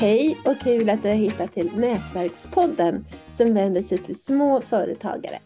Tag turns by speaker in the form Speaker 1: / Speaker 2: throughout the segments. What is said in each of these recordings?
Speaker 1: Hej och kul att du har hittat till Nätverkspodden som vänder sig till små företagare.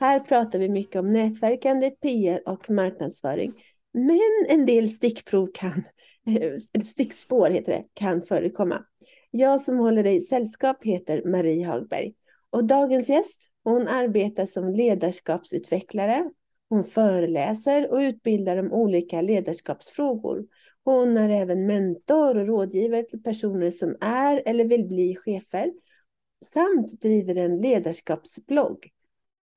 Speaker 1: Här pratar vi mycket om nätverkande, PR och marknadsföring. Men en del stickprov kan, eh, stickspår heter det, kan förekomma. Jag som håller dig sällskap heter Marie Hagberg. Och dagens gäst, hon arbetar som ledarskapsutvecklare. Hon föreläser och utbildar om olika ledarskapsfrågor. Hon är även mentor och rådgivare till personer som är eller vill bli chefer samt driver en ledarskapsblogg,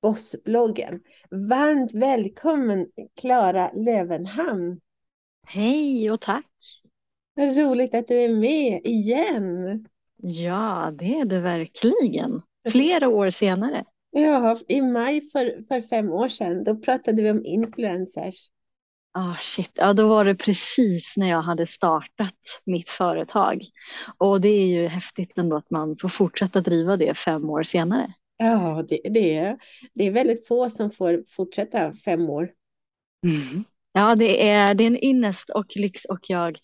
Speaker 1: Bossbloggen. Varmt välkommen Klara Lövenhamn.
Speaker 2: Hej och tack.
Speaker 1: Vad roligt att du är med igen.
Speaker 2: Ja, det är det verkligen. Flera år senare.
Speaker 1: Ja, i maj för, för fem år sedan, då pratade vi om influencers.
Speaker 2: Oh, shit. Ja, då var det precis när jag hade startat mitt företag. Och det är ju häftigt ändå att man får fortsätta driva det fem år senare.
Speaker 1: Ja, det, det, är, det är väldigt få som får fortsätta fem år.
Speaker 2: Mm. Ja, det är, det är en ynnest och lyx och jag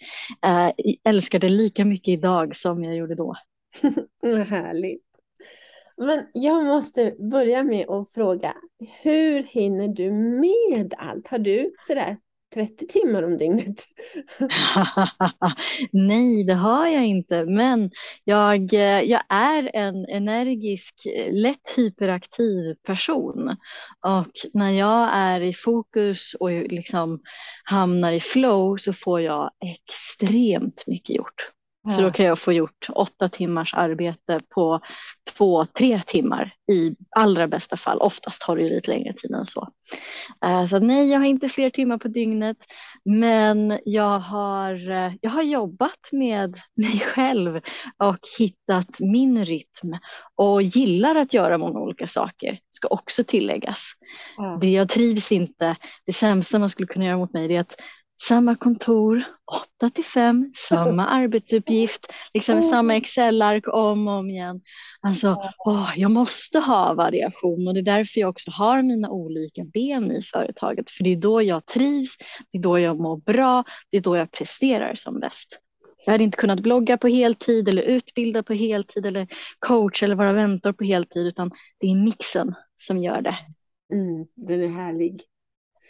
Speaker 2: äh, älskar det lika mycket idag som jag gjorde då.
Speaker 1: Härligt. Men jag måste börja med att fråga, hur hinner du med allt? Har du sådär 30 timmar om dygnet?
Speaker 2: Nej, det har jag inte, men jag, eh, jag är en energisk, lätt hyperaktiv person och när jag är i fokus och liksom hamnar i flow så får jag extremt mycket gjort. Ja. Så då kan jag få gjort åtta timmars arbete på två, tre timmar i allra bästa fall. Oftast tar det lite längre tid än så. Uh, så nej, jag har inte fler timmar på dygnet, men jag har, uh, jag har jobbat med mig själv och hittat min rytm och gillar att göra många olika saker, ska också tilläggas. Ja. Det jag trivs inte, det sämsta man skulle kunna göra mot mig, är att samma kontor, 8 till 5, samma arbetsuppgift, liksom oh. samma Excel-ark om och om igen. Alltså, åh, jag måste ha variation och det är därför jag också har mina olika ben i företaget. För det är då jag trivs, det är då jag mår bra, det är då jag presterar som bäst. Jag hade inte kunnat blogga på heltid eller utbilda på heltid eller coach eller vara mentor på heltid utan det är mixen som gör det.
Speaker 1: Mm, den är härlig.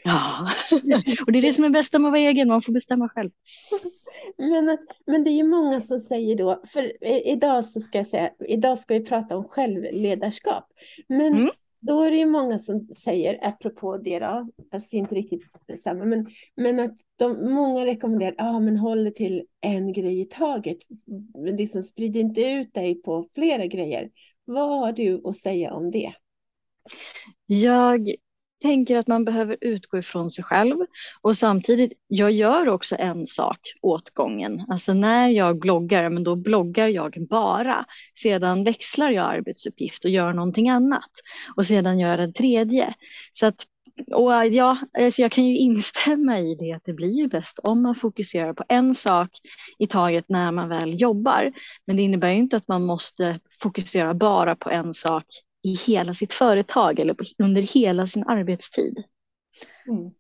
Speaker 2: Ja, och det är det som är bäst med att vara egen, man får bestämma själv.
Speaker 1: Men, men det är ju många som säger då, för idag så ska jag säga, idag ska vi prata om självledarskap. Men mm. då är det ju många som säger, apropå det då, fast det är inte riktigt samma, men, men att de, många rekommenderar, ja ah, men håll det till en grej i taget. Liksom sprid inte ut dig på flera grejer. Vad har du att säga om det?
Speaker 2: Jag tänker att man behöver utgå ifrån sig själv och samtidigt, jag gör också en sak åt gången. Alltså när jag bloggar, men då bloggar jag bara. Sedan växlar jag arbetsuppgift och gör någonting annat och sedan gör jag en tredje. Så att och ja, alltså jag kan ju instämma i det att det blir ju bäst om man fokuserar på en sak i taget när man väl jobbar. Men det innebär ju inte att man måste fokusera bara på en sak i hela sitt företag eller under hela sin arbetstid. Mm.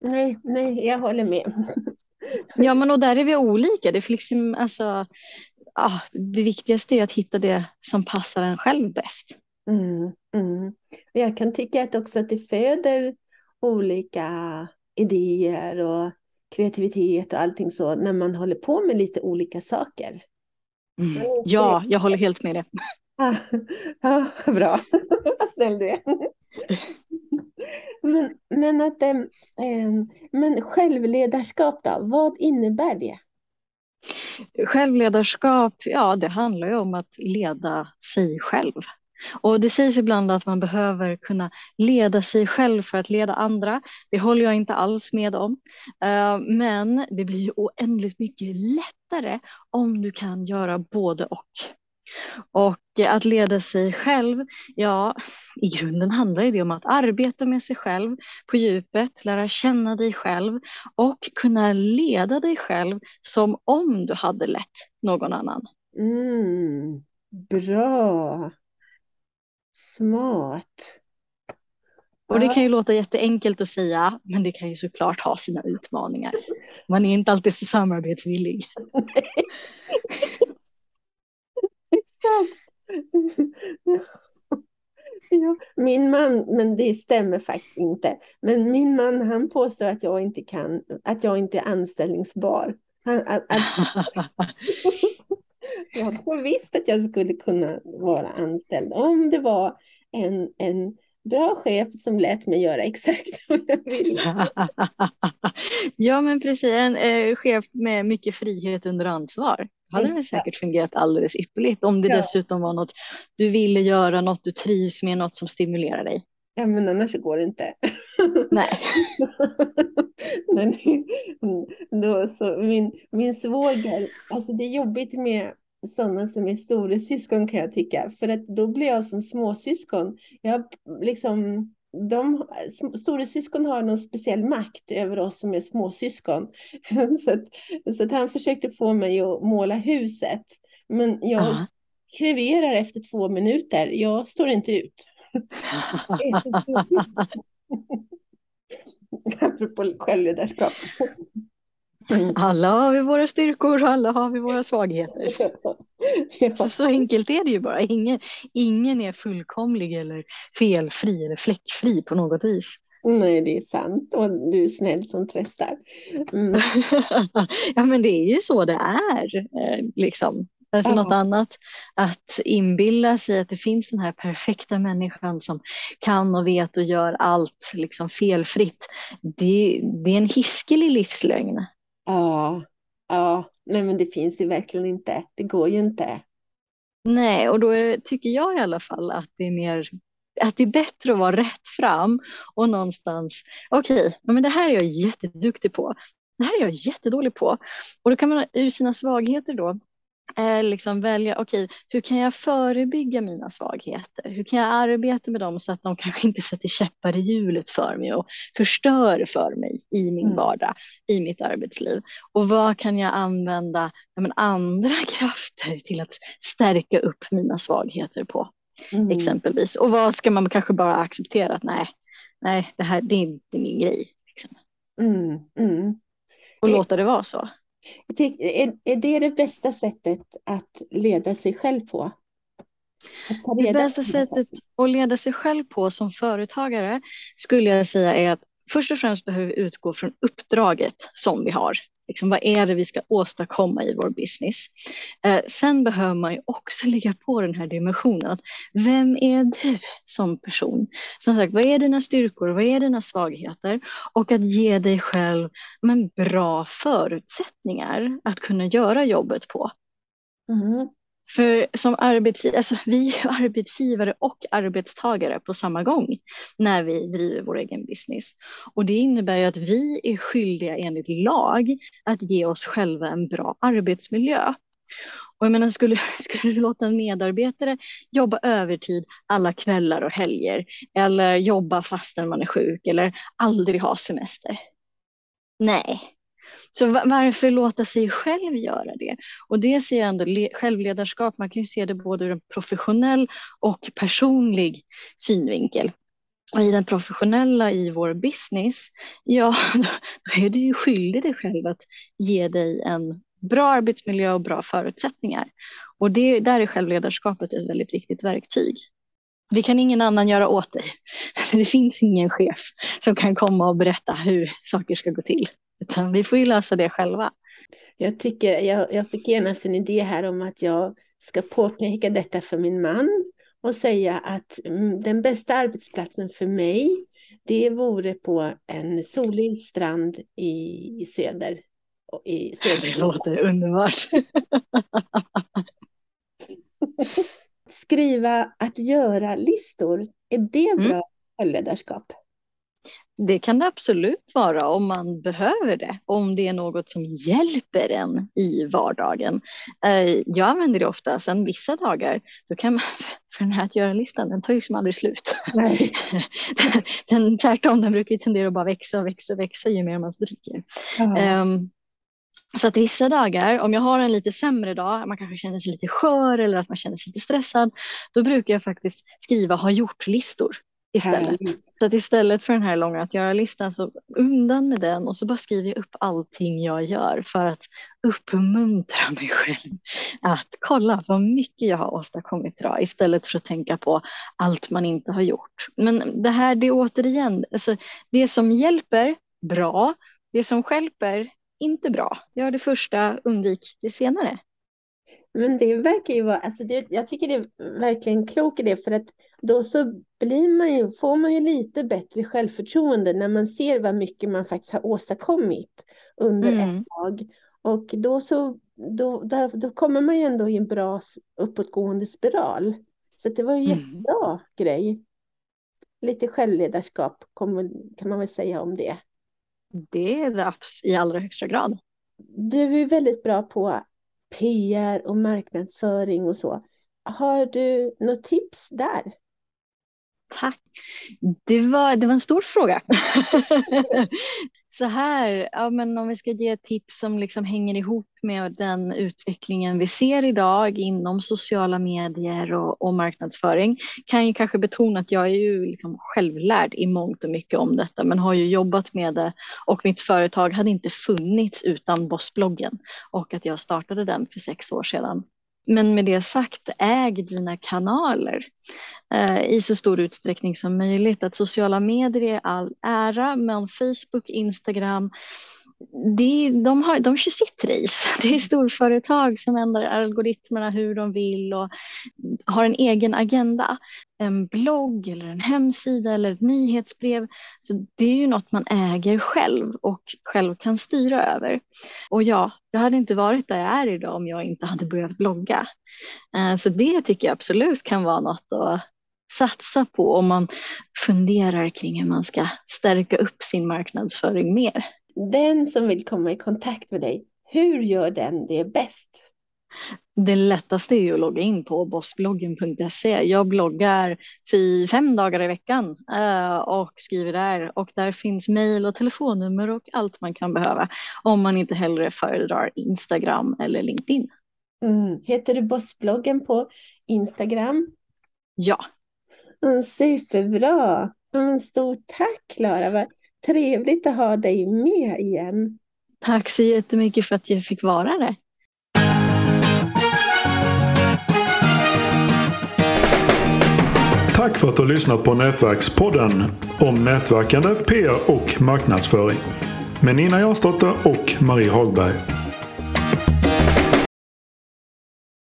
Speaker 1: Nej, nej, jag håller med.
Speaker 2: ja, men och där är vi olika. Det, liksom, alltså, ah, det viktigaste är att hitta det som passar en själv bäst.
Speaker 1: Mm, mm. Jag kan tycka att också att det föder olika idéer och kreativitet och allting så när man håller på med lite olika saker.
Speaker 2: Mm. Ja, jag håller helt med det.
Speaker 1: Ah, bra, vad snäll du är. Men, men, att, eh, ehm, men självledarskap då, vad innebär det?
Speaker 2: Självledarskap, ja det handlar ju om att leda sig själv. Och det sägs ibland att man behöver kunna leda sig själv för att leda andra. Det håller jag inte alls med om. Eh, men det blir ju oändligt mycket lättare om du kan göra både och. Och att leda sig själv, ja, i grunden handlar det om att arbeta med sig själv på djupet, lära känna dig själv och kunna leda dig själv som om du hade lett någon annan.
Speaker 1: Mm, bra. Smart.
Speaker 2: Och det kan ju låta jätteenkelt att säga, men det kan ju såklart ha sina utmaningar. Man är inte alltid så samarbetsvillig.
Speaker 1: Ja, min man, men det stämmer faktiskt inte. Men min man han påstår att jag inte kan, att jag inte är anställningsbar. Han, att, att, jag tror visst att jag skulle kunna vara anställd om det var en, en bra chef som lät mig göra exakt vad jag ville.
Speaker 2: ja, men precis. En eh, chef med mycket frihet under ansvar. hade det säkert fungerat alldeles ypperligt om det ja. dessutom var något du ville göra, något du trivs med, något som stimulerar dig.
Speaker 1: Ja, men annars går det inte.
Speaker 2: Nej.
Speaker 1: men, då, så min, min svåger, alltså det är jobbigt med sådana som är storasyskon kan jag tycka. För att då blir jag som småsyskon. Jag liksom, de, storasyskon har någon speciell makt över oss som är småsyskon. så att, så att han försökte få mig att måla huset. Men jag Aha. kreverar efter två minuter. Jag står inte ut. Apropå självledarskap.
Speaker 2: Alla har vi våra styrkor och alla har vi våra svagheter. ja. så, så, enkelt är det ju bara. Ingen, ingen är fullkomlig eller felfri eller fläckfri på något vis.
Speaker 1: Nej, det är sant. Och du är snäll som tröstar. Mm.
Speaker 2: ja, men det är ju så det är. Eh, liksom. Alltså ja. något annat, att inbilla sig att det finns den här perfekta människan som kan och vet och gör allt liksom felfritt. Det, det är en hiskelig livslögn.
Speaker 1: Ja, ja, nej men det finns ju verkligen inte. Det går ju inte.
Speaker 2: Nej, och då är, tycker jag i alla fall att det är mer att det är bättre att vara rätt fram och någonstans, okej, okay, men det här är jag jätteduktig på. Det här är jag jättedålig på. Och då kan man ur sina svagheter då eh, liksom välja, okej, okay, hur kan jag förebygga mina svagheter? Hur kan jag arbeta med dem så att de kanske inte sätter käppar i hjulet för mig och förstör för mig i min mm. vardag, i mitt arbetsliv? Och vad kan jag använda men, andra krafter till att stärka upp mina svagheter på? Mm. Exempelvis. Och vad ska man kanske bara acceptera att nej, nej, det här det är inte min grej. Liksom.
Speaker 1: Mm. mm.
Speaker 2: Och låta det vara så.
Speaker 1: Är, är det det bästa sättet att leda sig själv på?
Speaker 2: Det bästa sättet att leda sig själv på som företagare skulle jag säga är att först och främst behöver vi utgå från uppdraget som vi har. Liksom, vad är det vi ska åstadkomma i vår business? Eh, sen behöver man ju också lägga på den här dimensionen. Att vem är du som person? Som sagt, vad är dina styrkor? Vad är dina svagheter? Och att ge dig själv men, bra förutsättningar att kunna göra jobbet på. Mm. För som arbetsgivare, alltså vi är arbetsgivare och arbetstagare på samma gång när vi driver vår egen business. Och det innebär ju att vi är skyldiga enligt lag att ge oss själva en bra arbetsmiljö. Och jag menar, skulle, skulle du låta en medarbetare jobba övertid alla kvällar och helger eller jobba fastän man är sjuk eller aldrig ha semester? Nej, så varför låta sig själv göra det? Och det ser jag ändå, självledarskap, man kan ju se det både ur en professionell och personlig synvinkel. Och i den professionella i vår business, ja, då är du ju skyldig dig själv att ge dig en bra arbetsmiljö och bra förutsättningar. Och det, där är självledarskapet ett väldigt viktigt verktyg. Det kan ingen annan göra åt dig. Det finns ingen chef som kan komma och berätta hur saker ska gå till. Utan vi får ju lösa det själva.
Speaker 1: Jag, tycker, jag, jag fick genast en idé här om att jag ska påpeka detta för min man och säga att mm, den bästa arbetsplatsen för mig det vore på en solig strand i, i söder.
Speaker 2: I söder. Det låter underbart.
Speaker 1: Skriva att göra-listor, är det mm. bra mm.
Speaker 2: Det kan det absolut vara om man behöver det, om det är något som hjälper en i vardagen. Eh, jag använder det ofta, sen vissa dagar, då kan man, för den här att göra-listan, den tar ju liksom aldrig slut. Nej. den, tvärtom, den brukar ju tendera att bara växa och växa och växa ju mer man stryker. Um, så att vissa dagar, om jag har en lite sämre dag, man kanske känner sig lite skör eller att man känner sig lite stressad, då brukar jag faktiskt skriva ha gjort-listor istället. Så att istället för den här långa att göra-listan så undan med den och så bara skriver jag upp allting jag gör för att uppmuntra mig själv att kolla vad mycket jag har åstadkommit idag istället för att tänka på allt man inte har gjort. Men det här det är återigen, alltså det som hjälper, bra. Det som skälper, inte bra. Gör det första, undvik det senare.
Speaker 1: Men det verkar ju vara, alltså det, jag tycker det är verkligen klok idé för att då så blir man ju, får man ju lite bättre självförtroende när man ser vad mycket man faktiskt har åstadkommit under mm. ett tag. Och då så, då, då, då kommer man ju ändå i en bra uppåtgående spiral. Så det var ju mm. jättebra grej. Lite självledarskap kan man väl säga om det.
Speaker 2: Det är det i allra högsta grad.
Speaker 1: Du är väldigt bra på PR och marknadsföring och så. Har du något tips där?
Speaker 2: Tack. Det var, det var en stor fråga. så här, ja, men om vi ska ge tips som liksom hänger ihop med den utvecklingen vi ser idag inom sociala medier och, och marknadsföring kan ju kanske betona att jag är ju liksom självlärd i mångt och mycket om detta men har ju jobbat med det och mitt företag hade inte funnits utan Bossbloggen och att jag startade den för sex år sedan. Men med det sagt, äg dina kanaler eh, i så stor utsträckning som möjligt. Att sociala medier är all ära, men Facebook, Instagram, det, de, har, de kör sitt race. Det är storföretag som ändrar algoritmerna hur de vill och har en egen agenda. En blogg eller en hemsida eller ett nyhetsbrev. Så det är ju något man äger själv och själv kan styra över. Och ja, jag hade inte varit där jag är idag om jag inte hade börjat blogga. Eh, så det tycker jag absolut kan vara något att satsa på om man funderar kring hur man ska stärka upp sin marknadsföring mer.
Speaker 1: Den som vill komma i kontakt med dig, hur gör den det bäst?
Speaker 2: Det lättaste är ju att logga in på bossbloggen.se. Jag bloggar fem dagar i veckan eh, och skriver där och där finns mejl och telefonnummer och allt man kan behöva om man inte hellre föredrar Instagram eller LinkedIn.
Speaker 1: Mm. Heter du Bossbloggen på Instagram?
Speaker 2: Ja.
Speaker 1: Mm, superbra. Mm, stort tack Klara. Trevligt att ha dig med igen.
Speaker 2: Tack så jättemycket för att jag fick vara det.
Speaker 3: Tack för att du har lyssnat på Nätverkspodden om nätverkande, PR och marknadsföring med Nina Jansdotter och Marie Hagberg.